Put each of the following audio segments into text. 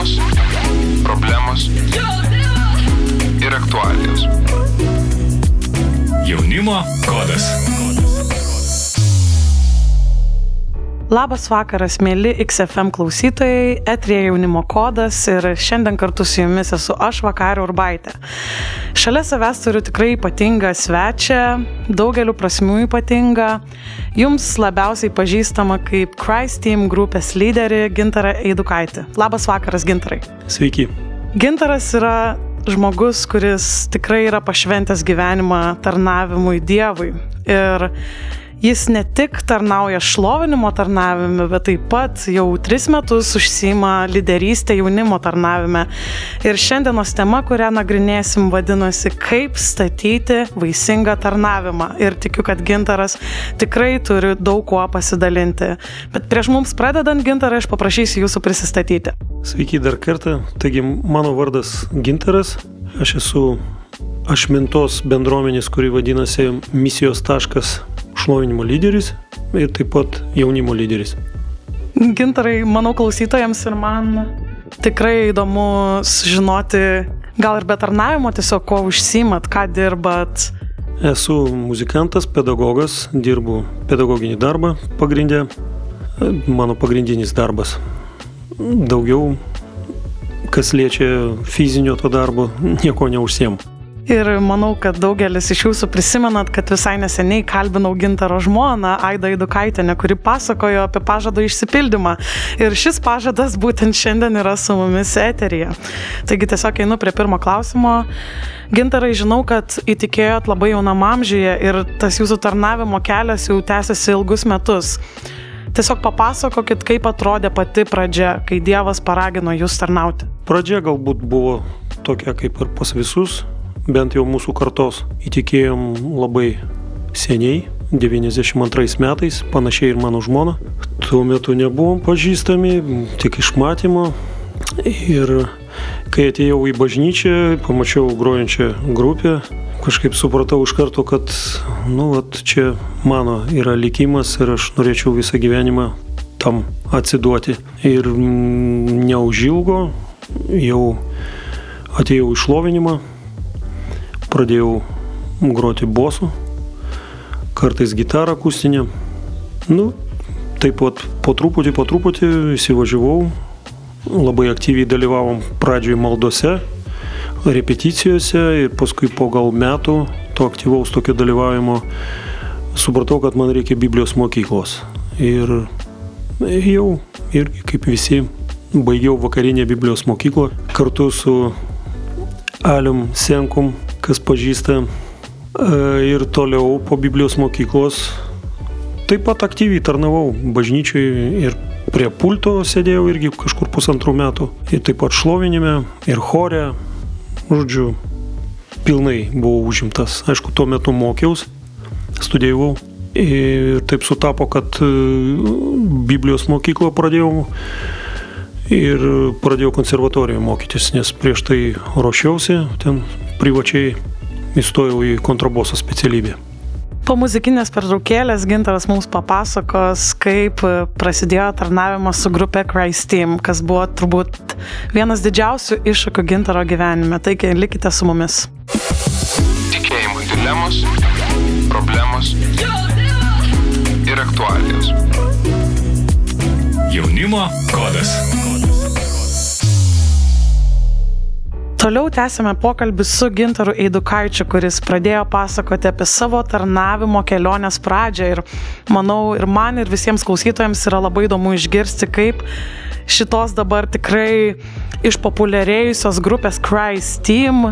Dilemos, problemos ir aktualijos. Jaunimo kodas. Labas vakaras, mėly XFM klausytojai, etrija jaunimo kodas ir šiandien kartu su jumis esu aš Vakarė Urbaitė. Šalia savęs turiu tikrai ypatingą svečią, daugeliu prasmių ypatingą, jums labiausiai pažįstama kaip Christ Team grupės lyderį Gintarą Eidukaitį. Labas vakaras, Gintarai. Sveiki. Gintaras yra žmogus, kuris tikrai yra pašventęs gyvenimą tarnavimui Dievui. Ir Jis ne tik tarnauja šlovinimo tarnavime, bet taip pat jau tris metus užsima lyderystę jaunimo tarnavime. Ir šiandienos tema, kurią nagrinėsim, vadinasi Kaip statyti vaisingą tarnavimą. Ir tikiu, kad Gintaras tikrai turi daug kuo pasidalinti. Bet prieš mums pradedant Gintarą, aš paprašysiu jūsų prisistatyti. Sveiki dar kartą. Taigi mano vardas Gintaras. Aš esu ašmintos bendruomenės, kuri vadinasi misijos taškas šlovinimo lyderis ir taip pat jaunimo lyderis. Gintarai, manau klausytojams ir man tikrai įdomu sužinoti, gal ir be tarnavimo tiesiog, ko užsimat, ką dirbat. Esu muzikantas, pedagogas, dirbu pedagoginį darbą pagrindę, mano pagrindinis darbas. Daugiau, kas liečia fizinio to darbo, nieko neužsiemu. Ir manau, kad daugelis iš jūsų prisimenat, kad visai neseniai kalbinau Gintaro žmoną Aidą Idukaitinę, kuri pasakojo apie pažado išsipildymą. Ir šis pažadas būtent šiandien yra su mumis eterija. Taigi tiesiog einu prie pirmo klausimo. Gintarai, žinau, kad įtikėjot labai jaunam amžiuje ir tas jūsų tarnavimo kelias jau tęsiasi ilgus metus. Tiesiog papasakokit, kaip atrodė pati pradžia, kai Dievas paragino jūs tarnauti. Pradžia galbūt buvo tokia kaip ir pas visus, bent jau mūsų kartos įtikėjom labai seniai, 92 metais, panašiai ir mano žmona. Tuo metu nebuvom pažįstami, tik iš matymo. Ir kai atėjau į bažnyčią, pamačiau grojančią grupę, kažkaip supratau iš karto, kad, nu, vat, čia mano yra likimas ir aš norėčiau visą gyvenimą tam atsiduoti. Ir neužilgo jau atėjau į šlovinimą, pradėjau groti bosų, kartais gitarą akustinę. Nu, taip pat po truputį, po truputį įsivažiavau, labai aktyviai dalyvavom pradžioj maldose, repeticijose ir paskui po gal metų to aktyvaus tokio dalyvavimo supratau, kad man reikia Biblijos mokyklos. Ir jau irgi kaip visi baigiau vakarinę Biblijos mokyklą kartu su Alium Senkum kas pažįsta. Ir toliau po Biblijos mokyklos taip pat aktyviai tarnavau bažnyčiai ir prie pulto sėdėjau irgi kažkur pusantrų metų. Ir taip pat šlovinime ir chore. Žodžiu, pilnai buvau užimtas. Aišku, tuo metu mokiausi, studijavau. Ir taip sutapo, kad Biblijos mokyklą pradėjau ir pradėjau konservatorijoje mokytis, nes prieš tai ruošiausi ten privačiai įstojau į kontraboso specialybę. Po muzikinės pertraukėlės Gintaras mums papasakos, kaip prasidėjo tarnavimas su grupė Christ Team, kas buvo turbūt vienas didžiausių iššūkių Gintaro gyvenime. Taigi likite su mumis. Tikėjimo dilemos, problemos ir aktualijos. Jaunimo kodas. Toliau tęsime pokalbį su Gintaru Eidukaičiu, kuris pradėjo pasakoti apie savo tarnavimo kelionės pradžią. Ir manau, ir man, ir visiems klausytojams yra labai įdomu išgirsti, kaip šitos dabar tikrai išpopuliarėjusios grupės Christ Team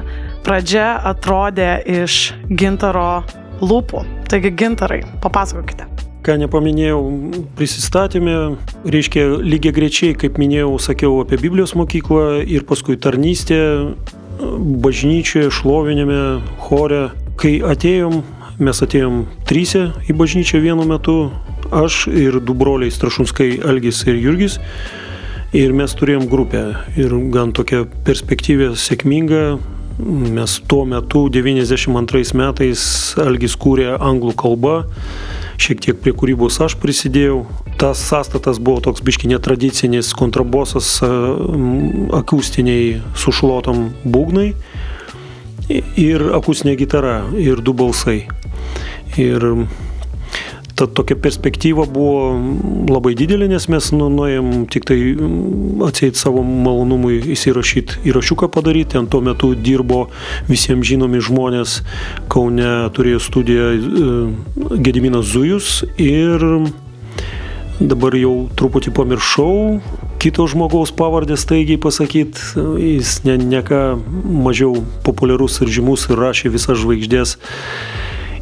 pradžia atrodė iš Gintaro lūpų. Taigi, Gintarai, papasakokite ką nepaminėjau prisistatymė, reiškia lygiai grečiai, kaip minėjau, sakiau apie Biblijos mokyklą ir paskui tarnystė bažnyčioje, šlovinėme, chore. Kai atėjom, mes atėjom trysia į bažnyčią vienu metu, aš ir du broliai Strašunskai, Elgis ir Jurgis. Ir mes turėjom grupę ir gan tokia perspektyvė sėkminga. Mes tuo metu, 92 metais, Algis kūrė anglų kalbą šiek tiek prie kūrybos aš prisidėjau. Tas sąstatas buvo toks biški netradicinis kontrabosas, akustiniai sušlotom būgnai ir akustinė gitara ir du balsai. Ir ta tokia perspektyva buvo labai didelė, nes mes nu, nuėjom tik tai atseit savo malonumui įsirašyti įrašiuką padaryti. Ten tuo metu dirbo visiems žinomi žmonės, Kaune turėjo studiją e, Gediminas Zujus ir dabar jau truputį pamiršau. Kito žmogaus pavardę staigiai pasakyti, jis ne, ne ką mažiau populiarus ir žymus ir rašė visas žvaigždės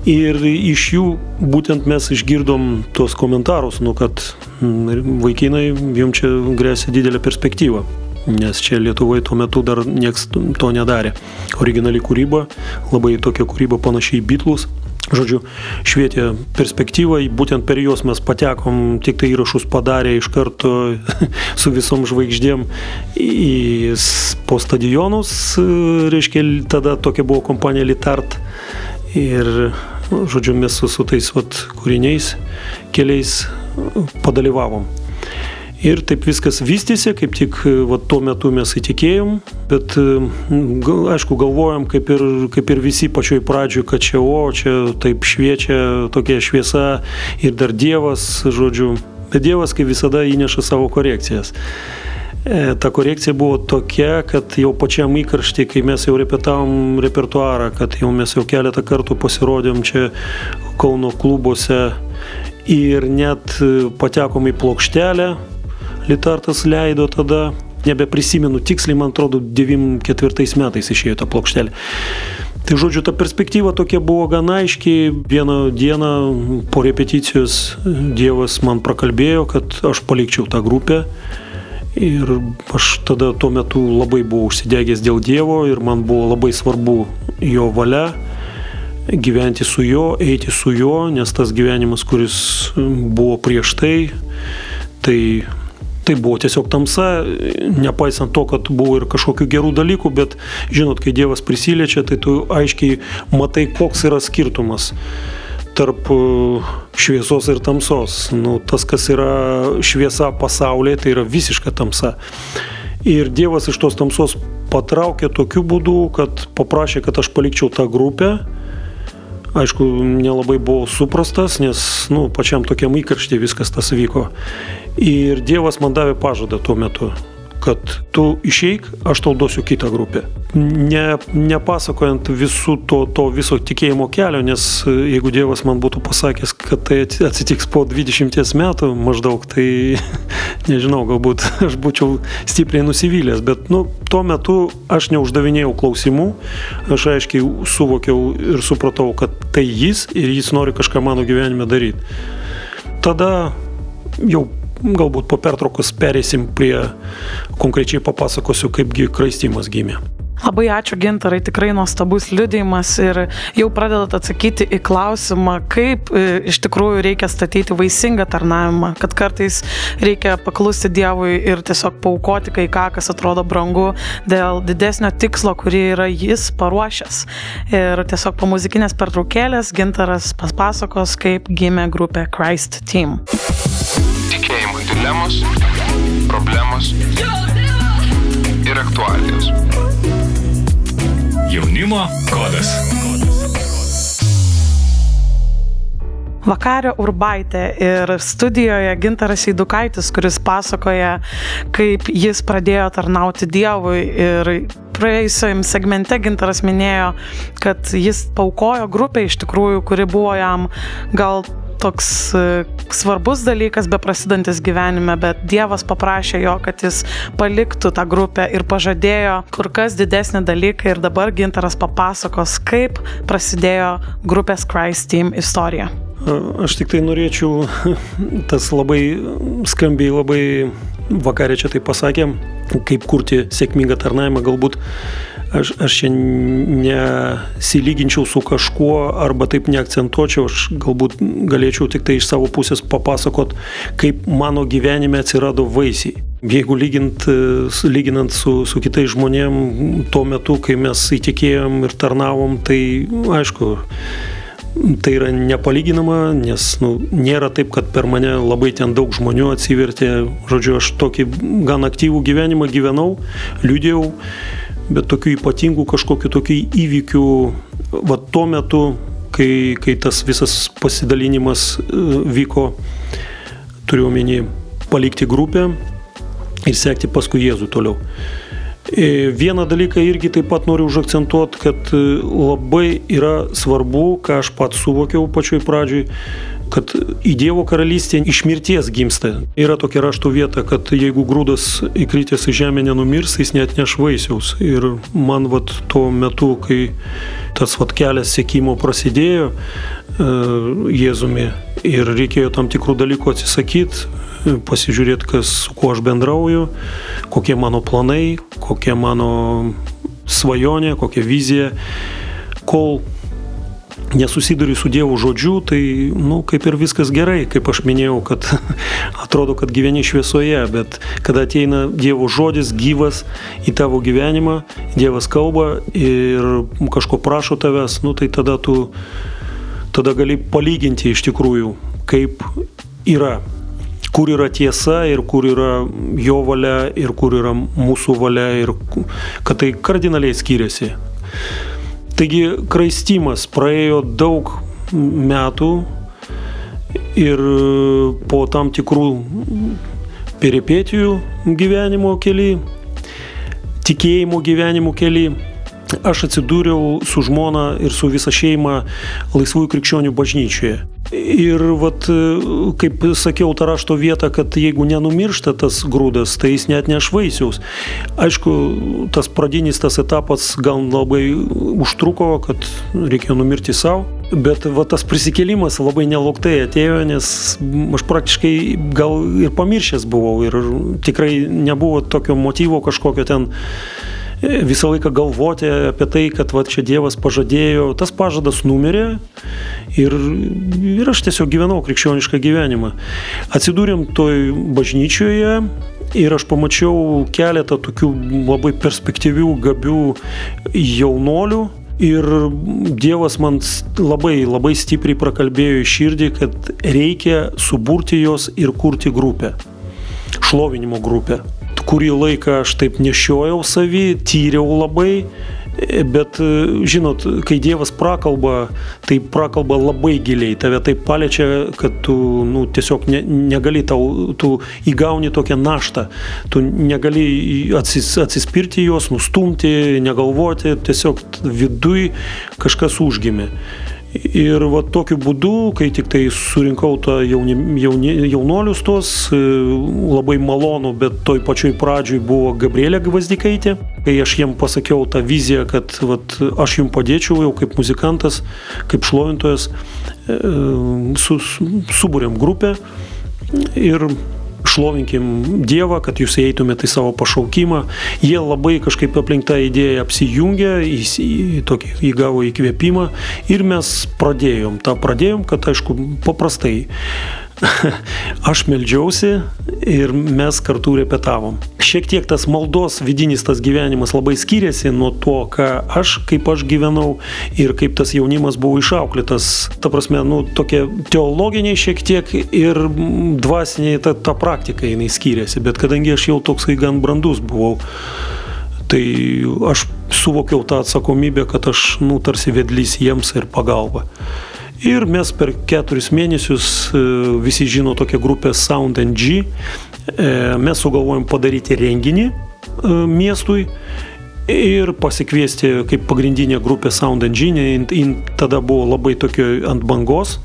Ir iš jų būtent mes išgirdom tuos komentarus, nu, kad mm, vaikinai, jums čia grėsia didelė perspektyva, nes čia Lietuvoje tuo metu dar nieks to nedarė. Originali kūryba, labai tokia kūryba panašiai į Beatles. Žodžiu, švietė perspektyvą, būtent per juos mes patekom, tik tai įrašus padarė iš karto su visom žvaigždėm į, po stadionus, reiškia, tada tokia buvo kompanija Litart. Ir žodžiu, mes su, su tais vat, kūriniais keliais padalyvavom. Ir taip viskas vystėsi, kaip tik vat, tuo metu mes įtikėjom, bet aišku galvojom, kaip ir, kaip ir visi pačioj pradžioj, kad čia o, čia taip šviečia tokia šviesa ir dar Dievas, žodžiu, bet Dievas kaip visada įneša savo korekcijas. E, ta korekcija buvo tokia, kad jau pačiam įkarštį, kai mes jau repetavom repertuarą, kad jau mes jau keletą kartų pasirodėm čia Kauno klubuose ir net patekom į plokštelę, Litartas leido tada, nebeprisimenu tiksliai, man atrodo, 94 metais išėjo ta plokštelė. Tai žodžiu, ta perspektyva tokia buvo gana aiški. Vieną dieną po repeticijos Dievas man prakalbėjo, kad aš palikčiau tą grupę Ir aš tada tuo metu labai buvau užsidegęs dėl Dievo ir man buvo labai svarbu jo valia, gyventi su juo, eiti su juo, nes tas gyvenimas, kuris buvo prieš tai, tai, tai buvo tiesiog tamsa, nepaisant to, kad buvo ir kažkokių gerų dalykų, bet žinot, kai Dievas prisiliečia, tai tu aiškiai matai, koks yra skirtumas tarp e, šviesos ir tamsos. Nu, tas, kas yra šviesa pasaulyje, tai yra visiška tamsa. Ir Dievas iš tos tamsos patraukė tokiu būdu, kad paprašė, kad aš palikčiau tą grupę. Aišku, nelabai buvau suprastas, nes nu, pačiam tokiam įkarštį viskas tas vyko. Ir Dievas man davė pažadą tuo metu kad tu išeik, aš tau duosiu kitą grupę. Ne, nepasakojant visų to, to viso tikėjimo kelio, nes e, jeigu Dievas man būtų pasakęs, kad tai atsitiks po 20 metų maždaug, tai nežinau, galbūt aš būčiau stipriai nusivylęs, bet nu, tuo metu aš neuždavinėjau klausimų, aš aiškiai suvokiau ir supratau, kad tai jis ir jis nori kažką mano gyvenime daryti. Tada jau galbūt po pertraukos perėsim prie konkrečiai papasakosiu, kaipgi kraistimas gimė. Labai ačiū gintarai, tikrai nuostabus liudijimas ir jau pradedat atsakyti į klausimą, kaip e, iš tikrųjų reikia statyti vaisingą tarnavimą, kad kartais reikia paklusti Dievui ir tiesiog paukoti kai ką, kas atrodo brangu dėl didesnio tikslo, kurį yra jis paruošęs. Ir tiesiog po muzikinės pertraukėlės gintaras papasakos, kaip gimė grupė Christ Team dilemos, problemos ir aktualijos. Jaunimo kodas. Vakario Urbaitė ir studijoje Gintaras Eidukaitis, kuris pasakoja, kaip jis pradėjo tarnauti Dievui ir praėjusiam segmente Gintaras minėjo, kad jis paukojo grupę iš tikrųjų, kuri buvo jam gal toks e, svarbus dalykas, beprasidantis gyvenime, bet Dievas paprašė jo, kad jis paliktų tą grupę ir pažadėjo kur kas didesnį dalyką ir dabar Gintaras papasakos, kaip prasidėjo grupės Christ Team istorija. Aš tik tai norėčiau, tas labai skambiai, labai vakarė čia tai pasakė, kaip kurti sėkmingą tarnavimą, galbūt aš, aš čia nesilyginčiau su kažkuo arba taip neakcentuočiau, aš galbūt galėčiau tik tai iš savo pusės papasakot, kaip mano gyvenime atsirado vaisiai. Jeigu lygint, lyginant su, su kitais žmonėm, tuo metu, kai mes įtikėjom ir tarnavom, tai aišku, tai yra nepalyginama, nes nu, nėra taip, kad per mane labai ten daug žmonių atsivertė. Žodžiu, aš tokį gan aktyvų gyvenimą gyvenau, liūdėjau, bet tokių ypatingų kažkokių tokių įvykių, va tuo metu, kai, kai tas visas pasidalinimas e, vyko, turiu omeny palikti grupę ir sekti paskui Jėzų toliau. E, vieną dalyką irgi taip pat noriu užakcentuoti, kad e, labai yra svarbu, ką aš pats suvokiau pačioj pradžioj, kad į Dievo karalystę iš mirties gimsta. Yra tokia rašto vieta, kad jeigu grūdas įkritęs į žemę nenumirs, jis net neš vaisiaus. Ir man vat tuo metu, kai tas vat kelias sėkimo prasidėjo e, Jėzumi ir reikėjo tam tikrų dalykų atsisakyti, pasižiūrėti, kas, su kuo aš bendrauju, kokie mano planai, kokia mano svajonė, kokia vizija. Kol nesusiduriu su Dievo žodžiu, tai, nu, kaip ir viskas gerai, kaip aš minėjau, kad atrodo, kad gyveni šviesoje, bet kada ateina Dievo žodis gyvas į tavo gyvenimą, Dievas kalba ir kažko prašo tavęs, nu, tai tada tu, tada gali palyginti iš tikrųjų, kaip yra kur yra tiesa ir kur yra jo valia ir kur yra mūsų valia ir kad tai kardinaliai skiriasi. Taigi kraistimas praėjo daug metų ir po tam tikrų peripetijų gyvenimo keli, tikėjimo gyvenimo keli, aš atsidūriau su žmona ir su visa šeima laisvųjų krikščionių bažnyčioje. Ir vat, kaip sakiau, tą rašto vietą, kad jeigu nenumiršta tas grūdas, tai jis net neš vaisiaus. Aišku, tas pradinis tas etapas gal labai užtruko, kad reikėjo numirti savo. Bet va, tas prisikėlimas labai nelauktai atėjo, nes aš praktiškai gal ir pamiršęs buvau ir tikrai nebuvo tokio motyvo kažkokio ten visą laiką galvoti apie tai, kad va čia Dievas pažadėjo, tas pažadas numirė ir, ir aš tiesiog gyvenau krikščionišką gyvenimą. Atsidūrėm toj bažnyčioje ir aš pamačiau keletą tokių labai perspektyvių, gabių jaunolių, Ir Dievas man labai, labai stipriai prakalbėjo į širdį, kad reikia suburti jos ir kurti grupę, šlovinimo grupę kurį laiką aš taip nešiojau savį, tyriau labai, bet žinot, kai Dievas prakalba, tai prakalba labai giliai, tave taip paliečia, kad tu nu, tiesiog ne, negali tau, tu įgauni tokią naštą, tu negali atsis, atsispirti jos, nustumti, negalvoti, tiesiog viduj kažkas užgimė. Ir va tokiu būdu, kai tik tai surinkau tą jauni, jauni, jaunolius tos, e, labai malonu, bet toj pačioj pradžioj buvo Gabrielė Gvazdikaitė. Kai aš jiem pasakiau tą viziją, kad vat, aš jums padėčiau jau kaip muzikantas, kaip šlovintojas, e, su, subūrėm grupę ir šlovinkim Dievą, kad jūs eitumėte į savo pašaukimą. Jie labai kažkaip aplink tą idėją apsijungė, į, į, tokį, įgavo įkvėpimą ir mes pradėjom. Ta pradėjom, kad aišku, paprastai aš meldžiausi ir mes kartu repetavom. Šiek tiek tas maldos vidinis tas gyvenimas labai skiriasi nuo to, ką aš, kaip aš gyvenau ir kaip tas jaunimas buvo išauklėtas. Ta prasme, nu, tokie teologiniai šiek tiek ir dvasiniai ta, ta praktika jinai skiriasi, bet kadangi aš jau toksai gan brandus buvau, tai aš suvokiau tą atsakomybę, kad aš, nu, tarsi vedlys jiems ir pagalba. Ir mes per keturis mėnesius, e, visi žino tokią grupę Sound NG, e, mes sugalvojom padaryti renginį e, miestui ir pasikviesti kaip pagrindinė grupė Sound Engine, jin tada buvo labai tokio ant bangos,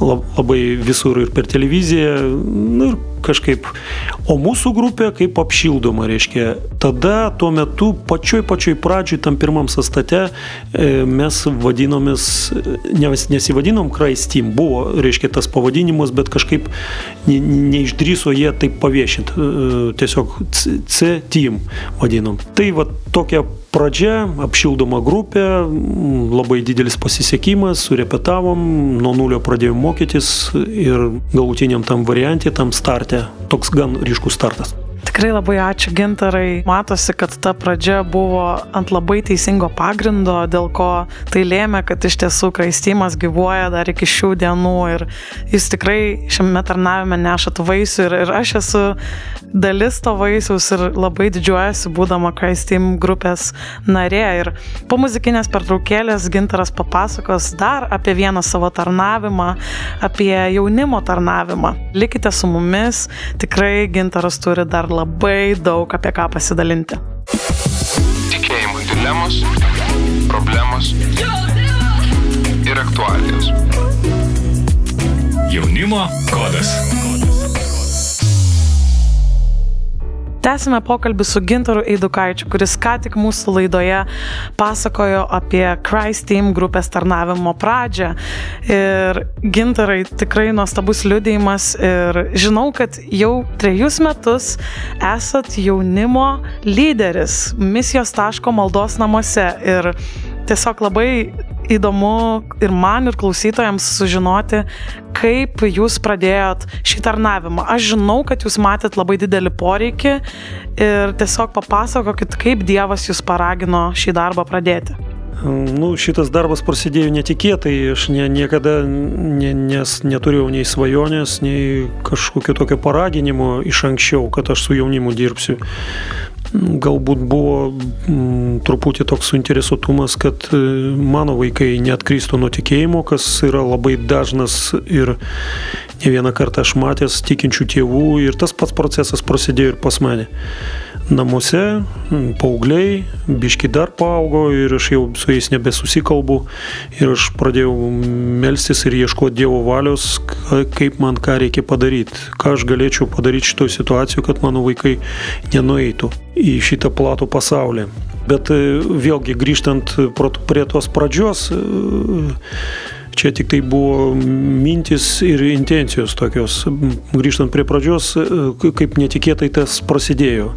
labai visur ir per televiziją, nu, ir kažkaip. O mūsų grupė kaip apšildoma, reiškia, tada tuo metu pačioj pačioj pradžioj tam pirmam sastate e, mes vadinomės, nes, nesivadinom Kraistim, buvo, reiškia, tas pavadinimas, bet kažkaip ne, neišdryso jie taip paviešinti, e, tiesiog C-Team vadinom. Tai va tokia pradžia, apšildoma grupė, labai didelis pasisekimas, surepetavom, nuo nulio pradėjom mokytis ir galutiniam tam variantė, tam starte, toks gan ryškus startas. Tikrai labai ačiū gintarai. Matosi, kad ta pradžia buvo ant labai teisingo pagrindo, dėl ko tai lėmė, kad iš tiesų kraistymas gyvuoja dar iki šių dienų ir jūs tikrai šiame tarnavime nešat vaisių ir, ir aš esu dalis to vaisiaus ir labai didžiuojasi būdama Christeam grupės narė. Ir po muzikinės pertraukėlės gintaras papasakos dar apie vieną savo tarnavimą, apie jaunimo tarnavimą. Likite su mumis, tikrai gintaras turi dar labai daug apie ką pasidalinti. Tikėjimo dilemos, problemos ir aktualijos. Jaunimo kodas. Tęsime pokalbį su Gintaru Eidukaičiu, kuris ką tik mūsų laidoje pasakojo apie Christ Team grupės tarnavimo pradžią. Ir Gintarai tikrai nuostabus liudėjimas ir žinau, kad jau trejus metus esat jaunimo lyderis misijos taško maldos namuose. Ir tiesiog labai įdomu ir man, ir klausytojams sužinoti, kaip jūs pradėjot šį tarnavimą. Aš žinau, kad jūs matėt labai didelį poreikį ir tiesiog papasakokit, kaip Dievas jūs paragino šį darbą pradėti. Nu, šitas darbas prasidėjo netikėtai, aš ne, niekada ne, nes neturėjau nei svajonės, nei kažkokio tokio paraginimo iš anksčiau, kad aš su jaunimu dirbsiu galbūt buvo m, truputį toks suinteresuotumas, kad e, mano vaikai neatkristų nuo tikėjimo, kas yra labai dažnas ir ne vieną kartą aš matęs tikinčių tėvų ir tas pats procesas prasidėjo ir pas mane namuose, paaugliai, biški dar paaugo ir aš jau su jais nebesusikalbu ir aš pradėjau melstis ir ieškoti Dievo valios, kaip man ką reikia padaryti, ką aš galėčiau padaryti šitoje situacijoje, kad mano vaikai nenueitų į šitą platų pasaulį. Bet e, vėlgi grįžtant prie tos pradžios, e, Čia tik tai buvo mintis ir intencijos tokios. Grįžtant prie pradžios, kaip netikėtai tas prasidėjo.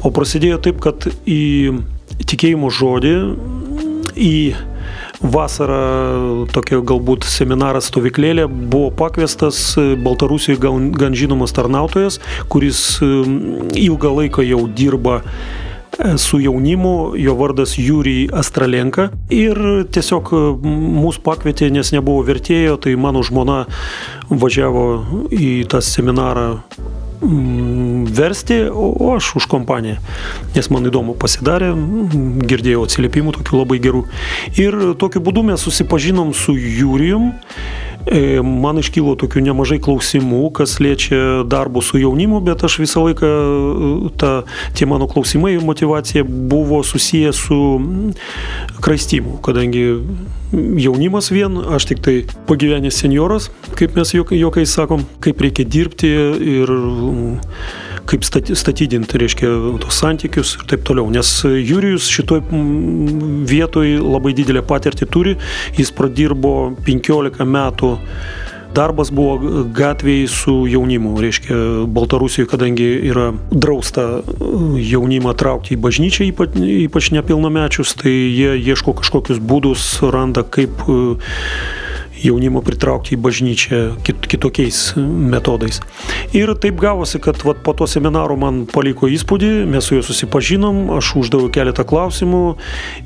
O prasidėjo taip, kad į tikėjimo žodį, į vasarą tokia galbūt seminaras stovyklėlė buvo pakviestas Baltarusijoje gan, žinomas tarnautojas, kuris ilgą laiką jau dirba su jaunimu, jo vardas Jūrijai Astralenka. Ir tiesiog mūsų pakvietė, nes nebuvo vertėjo, tai mano žmona važiavo į tą seminarą versti, o aš už kompaniją. Nes man įdomu pasidarė, girdėjau atsiliepimų tokių labai gerų. Ir tokiu būdu mes susipažinom su Jūrijum E, man iškilo tokių nemažai klausimų, kas liečia darbų su jaunimu, bet aš visą laiką, e, ta, tie mano klausimai ir motivacija buvo susiję su kraistimu, kadangi jaunimas vien, aš tik tai pagyvenęs senioras, kaip mes juokais sakom, kaip reikia dirbti ir kaip statydinti, reiškia, tos santykius ir taip toliau. Nes Jurijus šitoj vietoj labai didelę patirtį turi, jis pradirbo 15 metų darbas buvo gatvėje su jaunimu. Reiškia, Baltarusijoje, kadangi yra drausta jaunimą traukti į bažnyčią, ypač, ypač nepilnamečius, tai jie ieško kažkokius būdus, randa kaip jaunimo pritraukti į bažnyčią kit, kitokiais metodais. Ir taip gavosi, kad vat, po to seminaro man paliko įspūdį, mes su juo susipažinom, aš uždaviau keletą klausimų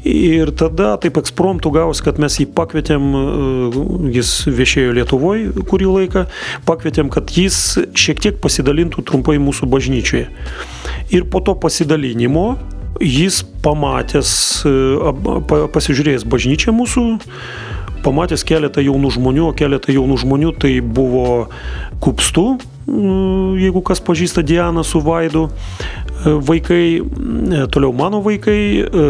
ir tada taip ekspromptų gavosi, kad mes jį pakvietėm, e, jis viešėjo Lietuvoje kurį laiką, pakvietėm, kad jis šiek tiek pasidalintų trumpai mūsų bažnyčioje. Ir po to pasidalinimo jis pamatęs, e, pasižiūrėjęs bažnyčią mūsų, pamatęs keletą jaunų žmonių, o keletą jaunų žmonių tai buvo kupstų, mm, jeigu kas pažįsta Dianą su Vaidu, e, vaikai, e, toliau mano vaikai, e,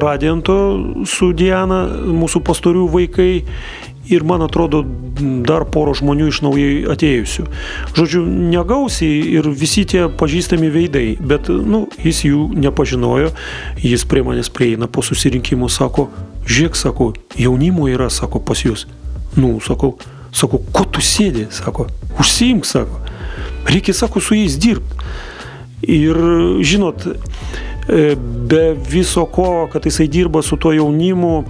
Radianto su Diana, mūsų pastorių vaikai ir man atrodo dar poro žmonių iš naujai atėjusių. Žodžiu, negausiai ir visi tie pažįstami veidai, bet, nu, jis jų nepažinojo, jis prie manęs prieina po susirinkimų, sako, žiūrėk, sako, jaunimo yra, sako, pas jūs. Nu, sakau, sako, ko tu sėdi, sako, užsiimk, sako, reikia, sako, su jais dirbti. Ir, žinot, be viso ko, kad jisai dirba su tuo jaunimu,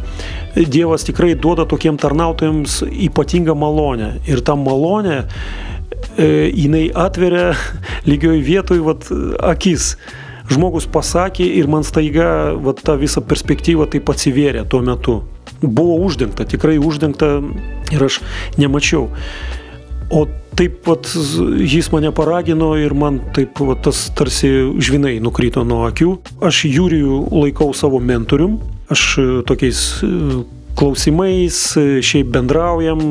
Dievas tikrai duoda tokiem tarnautojams ypatingą malonę. Ir ta malonė e, jinai atveria lygioj vietoj vat, akis. Žmogus pasakė ir man staiga vat, ta visa perspektyva taip atsivėrė tuo metu. Buvo uždengta, tikrai uždengta ir aš nemačiau. O taip pat jis mane paragino ir man taip vat, tas tarsi žvinai nukrito nuo akių. Aš Jūrijų laikau savo mentorium, aš e, tokiais e, klausimais, e, šiaip bendraujam,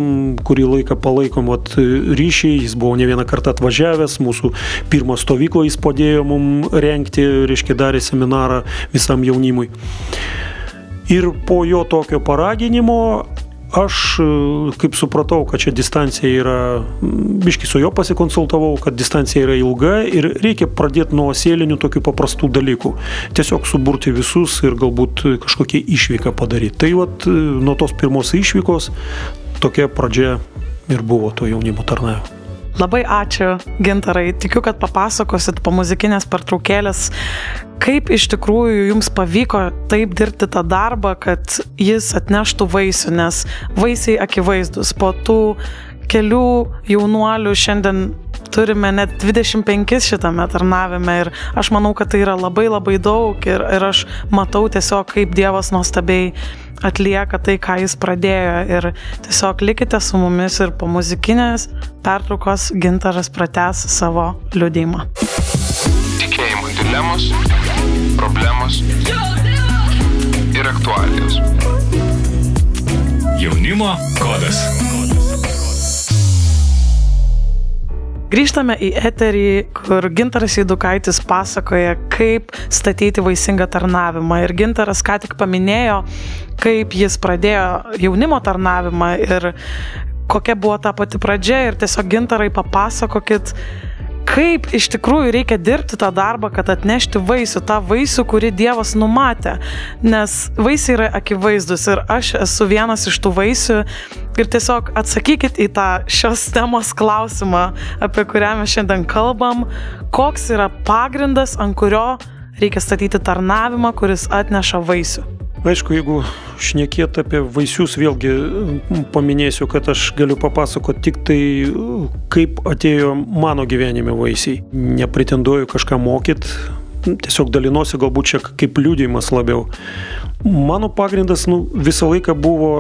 kurį laiką palaikom vat, ryšį, jis buvo ne vieną kartą atvažiavęs, mūsų pirmą stovyklą jis padėjo mums renkti, reiškia darė seminarą visam jaunimui. Ir po jo tokio paraginimo Aš kaip supratau, kad čia distancija yra, biški su juo pasikonsultavau, kad distancija yra ilga ir reikia pradėti nuo sėlinių tokių paprastų dalykų. Tiesiog suburti visus ir galbūt kažkokią išvyką padaryti. Tai vat nuo tos pirmos išvykos tokia pradžia ir buvo to jaunimo tarnavimo. Labai ačiū, Gintarai. Tikiu, kad papasakosit po muzikinės pertraukėlės, kaip iš tikrųjų jums pavyko taip dirbti tą darbą, kad jis atneštų vaisių, nes vaisiai akivaizdus. Po tų kelių jaunuolių šiandien turime net 25 šitame tarnavime ir aš manau, kad tai yra labai labai daug ir, ir aš matau tiesiog, kaip Dievas nuostabiai atlieka tai, ką jis pradėjo. Ir tiesiog likite su mumis ir po muzikinės pertraukos gintaras prates savo liūdėjimą. Tikėjimui dilemos, problemos ir aktualijos. Jaunimo kodas. Grįžtame į eterį, kur Gintaras Įdukaitis pasakoja, kaip statyti vaisingą tarnavimą. Ir Gintaras ką tik paminėjo, kaip jis pradėjo jaunimo tarnavimą ir kokia buvo ta pati pradžia. Ir tiesiog Gintarai papasakokit, kaip iš tikrųjų reikia dirbti tą darbą, kad atnešti vaisių, tą vaisių, kurį Dievas numatė. Nes vaisiai yra akivaizdus ir aš esu vienas iš tų vaisių. Ir tiesiog atsakykit į tą šios temos klausimą, apie kurią mes šiandien kalbam, koks yra pagrindas, ant kurio reikia statyti tarnavimą, kuris atneša vaisių. Aišku, jeigu šnekėt apie vaisius, vėlgi paminėsiu, kad aš galiu papasakoti tik tai, kaip atėjo mano gyvenime vaisiai. Nepretenduoju kažką mokyti, tiesiog dalinuosi galbūt čia kaip liūdėjimas labiau. Mano pagrindas nu, visą laiką buvo,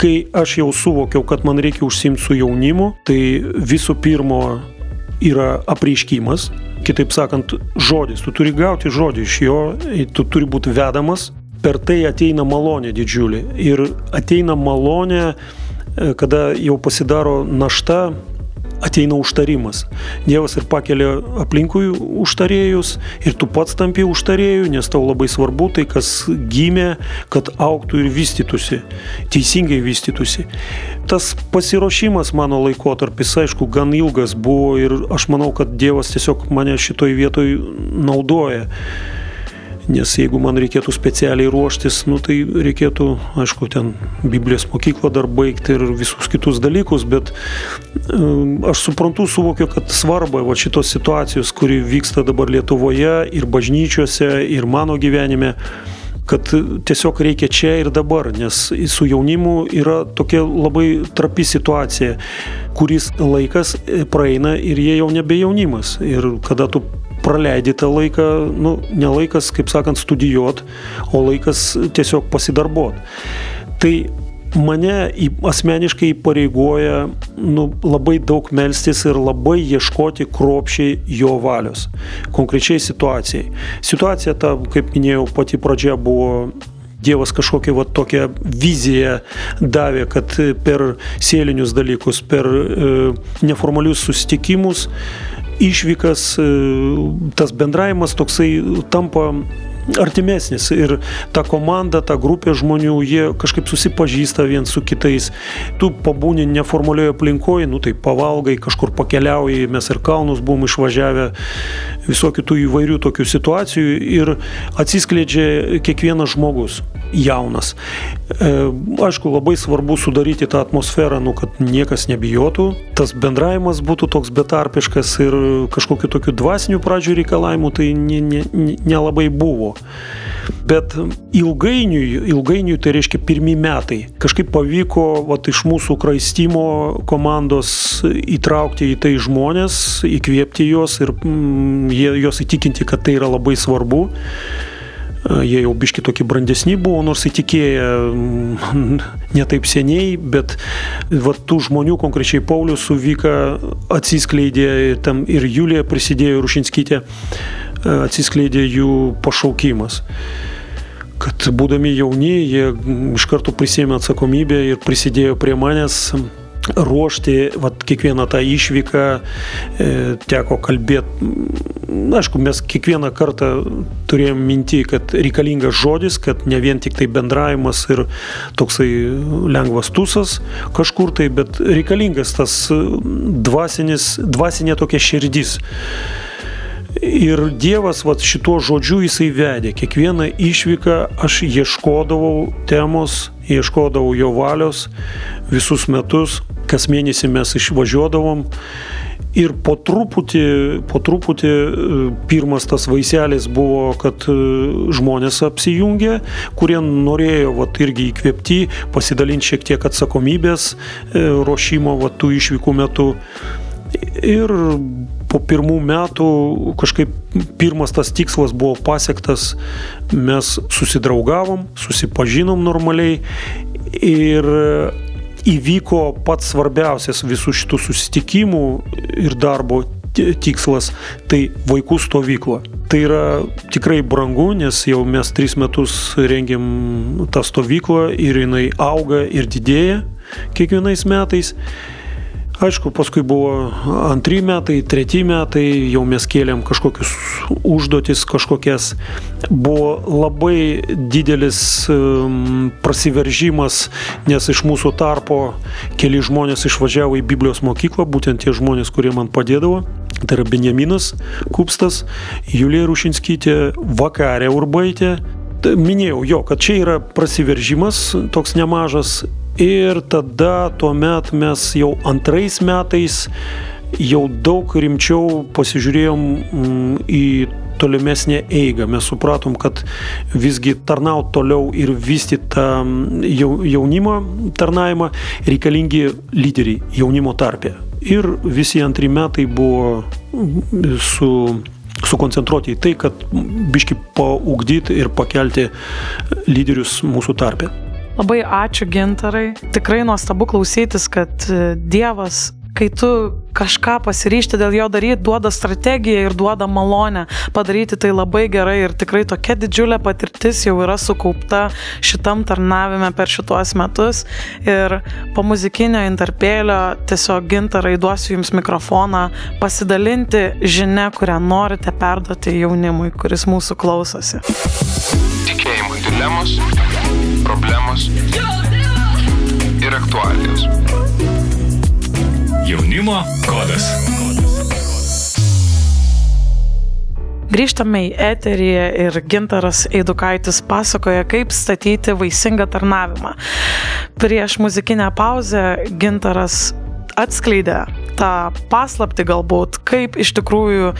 kai aš jau suvokiau, kad man reikia užsimti su jaunimu, tai visų pirma yra apreiškimas, kitaip sakant, žodis. Tu turi gauti žodį iš jo, tu turi būti vedamas per tai ateina malonė didžiulė. Ir ateina malonė, e, kada jau pasidaro našta, ateina užtarimas. Dievas ir pakelia aplinkui užtarėjus ir tu pats tampi užtarėjų, nes tau labai svarbu tai, kas gimė, kad auktų ir vystytųsi, teisingai vystytųsi. Tas pasiruošimas mano laikotarpis, aišku, gan ilgas buvo ir aš manau, kad Dievas tiesiog mane šitoj vietoj naudoja. Nes jeigu man reikėtų specialiai ruoštis, nu, tai reikėtų, aišku, ten Biblijos mokyklą dar baigti ir visus kitus dalykus, bet aš suprantu, suvokiu, kad svarba va, šitos situacijos, kuri vyksta dabar Lietuvoje ir bažnyčiose, ir mano gyvenime, kad tiesiog reikia čia ir dabar, nes su jaunimu yra tokia labai trapi situacija, kuris laikas praeina ir jie jau nebe jaunimas. Ir kada tu praleidi tą laiką, nu, ne laikas, kaip sakant, studijuot, o laikas tiesiog pasidarbuot. Tai mane asmeniškai įpareigoja nu, labai daug melstis ir labai ieškoti kruopšiai jo valios, konkrečiai situacijai. Situacija ta, kaip minėjau, pati pradžia buvo Dievas kažkokią va, tokią viziją davė, kad per sėlinius dalykus, per e, neformalius susitikimus išvykas, e, tas bendravimas toksai tampa artimesnis ir ta komanda, ta grupė žmonių, jie kažkaip susipažįsta viens su kitais. Tu pabūni neformalioje aplinkoje, nu tai pavalgai, kažkur pakeliauji, mes ir kalnus buvom išvažiavę, visokių tų įvairių tokių situacijų ir atsiskleidžia kiekvienas žmogus jaunas. E, aišku, labai svarbu sudaryti tą atmosferą, nu, kad niekas nebijotų, tas bendravimas būtų toks betarpiškas ir kažkokiu tokiu dvasiniu pradžių reikalavimu tai nelabai ne, ne, ne buvo. Bet ilgainiui, ilgainiui tai reiškia pirmi metai. Kažkaip pavyko vat, iš mūsų kraistimo komandos įtraukti į tai žmonės, įkvėpti juos ir mm, juos įtikinti, kad tai yra labai svarbu jie jau biški tokie brandesni buvo, nors įtikėję mm, ne taip seniai, bet va, tų žmonių, konkrečiai Paulius su Vika atsiskleidė, tam ir Julija prisidėjo, Rušinskytė, atsiskleidė jų pašaukimas kad būdami jauni, jie iš karto prisėmė atsakomybę ir prisidėjo prie manęs ruošti vat, kiekvieną tą išvyką, e, teko kalbėti. Aišku, mes kiekvieną kartą turėjom minti, kad reikalingas žodis, kad ne vien tik tai bendravimas ir toksai lengvas tusas kažkur tai, bet reikalingas tas dvasinis, dvasinė tokia širdis. Ir Dievas vat, šituo žodžiu jisai vedė. Kiekvieną išvyką aš ieškodavau temos, ieškodavau jo valios visus metus, kas mėnesį mes išvažiuodavom. Ir po truputį, po truputį pirmas tas vaiselis buvo, kad e, žmonės apsijungė, kurie norėjo vat, irgi įkvėpti, pasidalinti šiek tiek atsakomybės e, ruošimo vat, tų išvykų metu. Ir po pirmų metų kažkaip pirmas tas tikslas buvo pasiektas, mes susidraugavom, susipažinom normaliai ir įvyko pats svarbiausias visų šitų susitikimų ir darbo tikslas - tai vaikų stovykla. Tai yra tikrai brangu, nes jau mes tris metus rengiam tą stovyklą ir jinai auga ir didėja kiekvienais metais. Aišku, paskui buvo antri metai, treti metai, jau mes kėlėm kažkokius užduotis, kažkokias. Buvo labai didelis um, prasiveržimas, nes iš mūsų tarpo keli žmonės išvažiavo į Biblijos mokyklą, būtent tie žmonės, kurie man padėdavo. Tai yra Benjaminas Kupstas, Julija Rušinskytė, Vakarė Urbaitė. Minėjau jo, kad čia yra prasiveržimas toks nemažas Ir tada tuomet mes jau antrais metais jau daug rimčiau pasižiūrėjom mm, į tolimesnę eigą. Mes supratom, kad visgi tarnaut toliau ir vystyti tą mm, jaunimo tarnavimą reikalingi lyderiai jaunimo tarpė. Ir visi antri metai buvo mm, su sukoncentruoti į tai, kad biški paugdyti ir pakelti lyderius mūsų tarpę. Labai ačiū gintarai. Tikrai nuostabu klausytis, kad e, Dievas kai tu kažką pasiryšti dėl jo daryti, duoda strategiją ir duoda malonę padaryti tai labai gerai ir tikrai tokia didžiulė patirtis jau yra sukaupta šitam tarnavime per šituos metus ir po muzikinio interpėlio tiesiog gintarai duosiu jums mikrofoną pasidalinti žinia, kurią norite perduoti jaunimui, kuris mūsų klausosi. Tikėjimo dilemos problemos ir aktualijos. Jaunimo kodas. Grįžtame į eterį ir Gintaras Eidukaitis pasakoja, kaip statyti vaisingą tarnavimą. Prieš muzikinę pauzę Gintaras atskleidė tą paslapti galbūt, kaip iš tikrųjų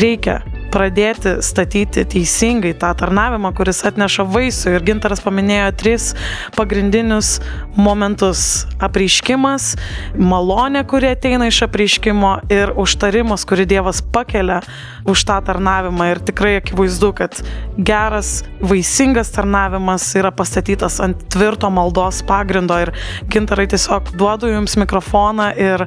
reikia pradėti statyti teisingai tą tarnavimą, kuris atneša vaisių. Ir Gintaras paminėjo tris pagrindinius momentus - apreiškimas, malonė, kuri ateina iš apreiškimo ir užtarimas, kurį Dievas pakelia už tą tarnavimą. Ir tikrai akivaizdu, kad geras, vaisingas tarnavimas yra pastatytas ant tvirto maldos pagrindo. Ir Gintarai tiesiog duodu jums mikrofoną ir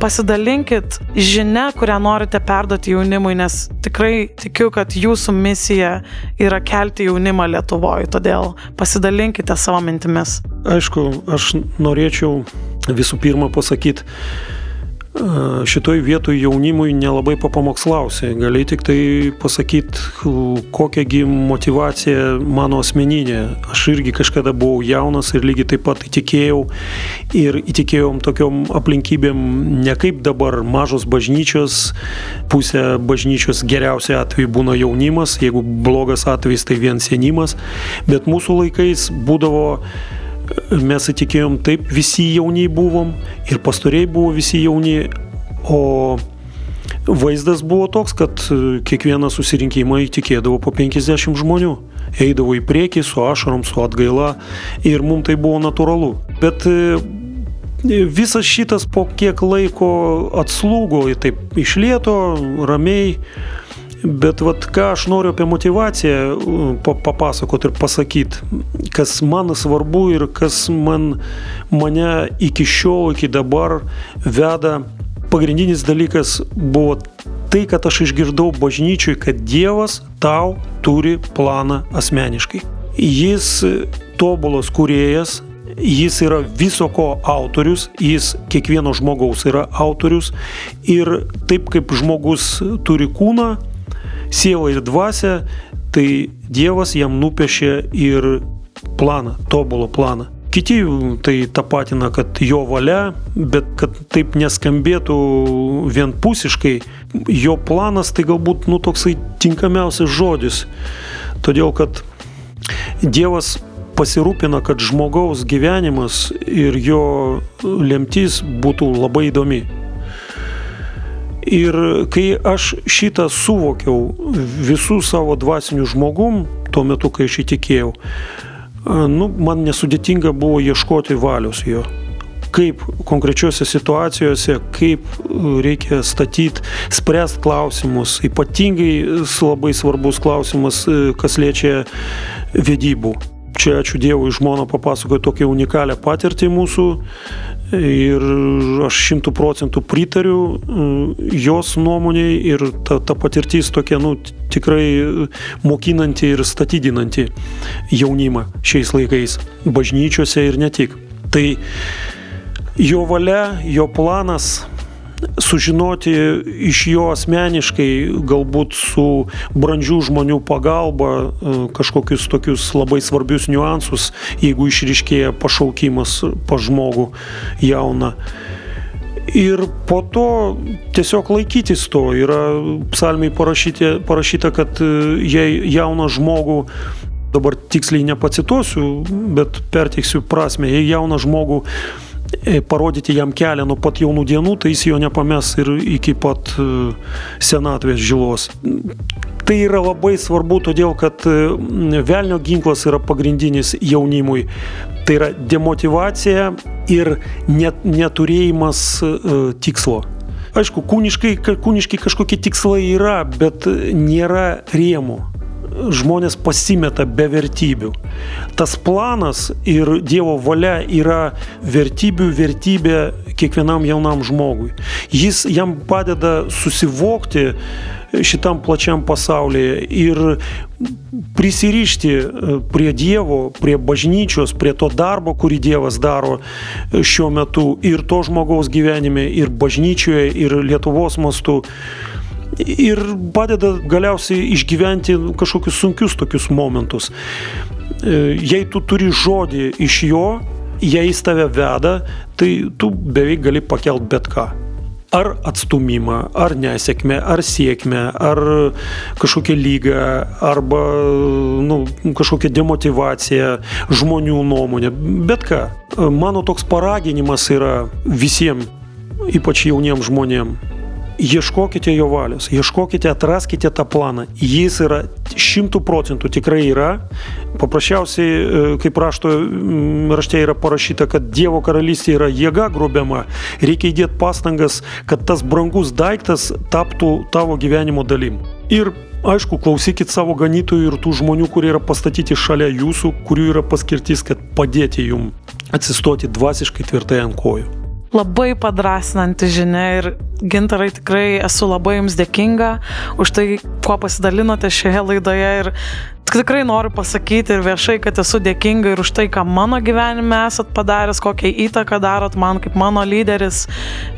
pasidalinkit žinia, kurią norite perduoti jaunimui, nes tikrai tikiu, kad jūsų misija yra kelti jaunimą Lietuvoje, todėl pasidalinkite savo mintimis. Aišku, aš norėčiau visų pirma pasakyti, šitoj vietoj jaunimui nelabai papamokslausi. Gali tik tai pasakyti, kokiagi motivacija mano asmeninė. Aš irgi kažkada buvau jaunas ir lygiai taip pat įtikėjau. Ir įtikėjom tokiom aplinkybėm, ne kaip dabar mažos bažnyčios, pusė bažnyčios geriausia atveju būna jaunimas, jeigu blogas atvejis tai vien senimas. Bet mūsų laikais būdavo mes įtikėjom taip, visi jauniai buvom ir pastoriai buvo visi jauni, o vaizdas buvo toks, kad e, kiekvieną susirinkimą įtikėdavo po 50 žmonių. Eidavo į priekį su ašarom, su atgaila ir mums tai buvo natūralu. Bet e, visas šitas po kiek laiko atslūgo, taip išlieto, ramiai. Bet vat, ką aš noriu apie motivaciją papasakoti ir pasakyti, kas man svarbu ir kas man, mane iki šiol, iki dabar veda pagrindinis dalykas buvo tai, kad aš išgirdau bažnyčiui, kad Dievas tau turi planą asmeniškai. Jis tobulas kuriejas, jis yra viso ko autorius, jis kiekvieno žmogaus yra autorius ir taip kaip žmogus turi kūną, sielą ir dvasę, tai Dievas jam nupiešė ir planą, tobulą planą. Kiti tai tapatina, kad jo valia, bet kad taip neskambėtų vienpusiškai, jo planas tai galbūt nu, toksai tinkamiausias žodis. Todėl, kad Dievas pasirūpina, kad žmogaus gyvenimas ir jo lemtis būtų labai įdomi. Ir kai aš šitą suvokiau visų savo dvasinių žmogum, tuo metu, kai aš įtikėjau, nu, man nesudėtinga buvo ieškoti valios jo. Kaip konkrečiose situacijose, kaip reikia statyti, spręsti klausimus. Ypatingai labai svarbus klausimas, kas liečia vedybų. Čia ačiū Dievui žmona papasakojo tokią unikalią patirtį mūsų ir aš šimtų procentų pritariu jos nuomonėj ir ta, ta patirtis tokia, nu, tikrai mokinanti ir statydinanti jaunimą šiais laikais, bažnyčiose ir ne tik. Tai jo valia, jo planas sužinoti iš jo asmeniškai, galbūt su brandžių žmonių pagalba, e, kažkokius tokius labai svarbius niuansus, jeigu išriškėja pašaukimas pa žmogų jauną. Ir po to tiesiog laikytis to. Yra psalmiai parašyta, parašyta kad e, jei jauną žmogų dabar tiksliai nepacituosiu, bet perteiksiu prasme, jei jauną žmogų parodyti jam kelią nuo pat jaunų dienų, tai jis jo nepames ir iki pat senatvės žilos. Tai yra labai svarbu, todėl kad velnio ginklas yra pagrindinis jaunimui. Tai yra demotivacija ir net, neturėjimas tikslo. Aišku, kūniškai, kūniškai kažkokie tikslai yra, bet nėra rėmų žmonės pasimeta be vertybių. Tas planas ir Dievo valia yra vertybių vertybė kiekvienam jaunam žmogui. Jis jam padeda susivokti šitam plačiam pasaulyje ir prisirišti prie Dievo, prie bažnyčios, prie to darbo, kurį Dievas daro šiuo metu ir to žmogaus gyvenime, ir bažnyčioje, ir Lietuvos mastu ir padeda galiausiai išgyventi kažkokius sunkius tokius momentus. E, jei tu turi žodį iš jo, jei jis tave veda, tai tu beveik gali pakelt bet ką. Ar atstumimą, ar nesėkmę, ar sėkmę, ar kažkokią lygą, arba nu, kažkokią demotivaciją, žmonių nuomonę, bet ką. Mano toks paraginimas yra visiems, ypač jauniems žmonėms ieškokite jo valios, ieškokite, atraskite tą planą. Jis yra šimtų procentų tikrai yra. Paprasčiausiai, e, kaip rašto, rašte yra parašyta, kad Dievo karalystė yra jėga grobiama, reikia įdėti pastangas, kad tas brangus daiktas taptų tavo gyvenimo dalim. Ir aišku, klausykit savo ganytojų ir tų žmonių, kurie yra pastatyti šalia jūsų, kurių yra paskirtis, kad padėti jums atsistoti dvasiškai tvirtai ant kojų labai padrasinanti žinia ir gintarai tikrai esu labai jums dėkinga už tai, kuo pasidalinote šioje laidoje ir tikrai noriu pasakyti ir viešai, kad esu dėkinga ir už tai, ką mano gyvenime esat padaręs, kokią įtaką darot man kaip mano lyderis.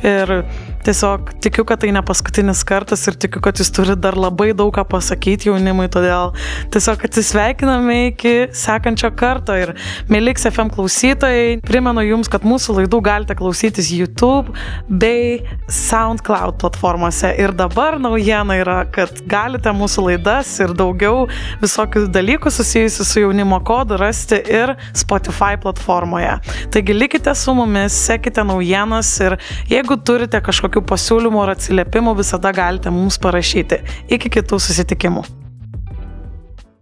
Ir tiesiog tikiu, kad tai ne paskutinis kartas ir tikiu, kad jūs turite dar labai daug ką pasakyti jaunimui, todėl tiesiog atsisveikiname iki sekančio karto ir mėlyks FM klausytojai, primenu jums, kad mūsų laidų galite klausytis YouTube bei SoundCloud platformose ir dabar naujiena yra, kad galite mūsų laidas ir daugiau visokių dalykų susijusių su jaunimo kodu rasti ir Spotify platformoje. Taigi likite su mumis, sekite naujienas ir jeigu turite kažkokią kažkokių pasiūlymų ar atsiliepimų visada galite mums parašyti. Iki kitų susitikimų.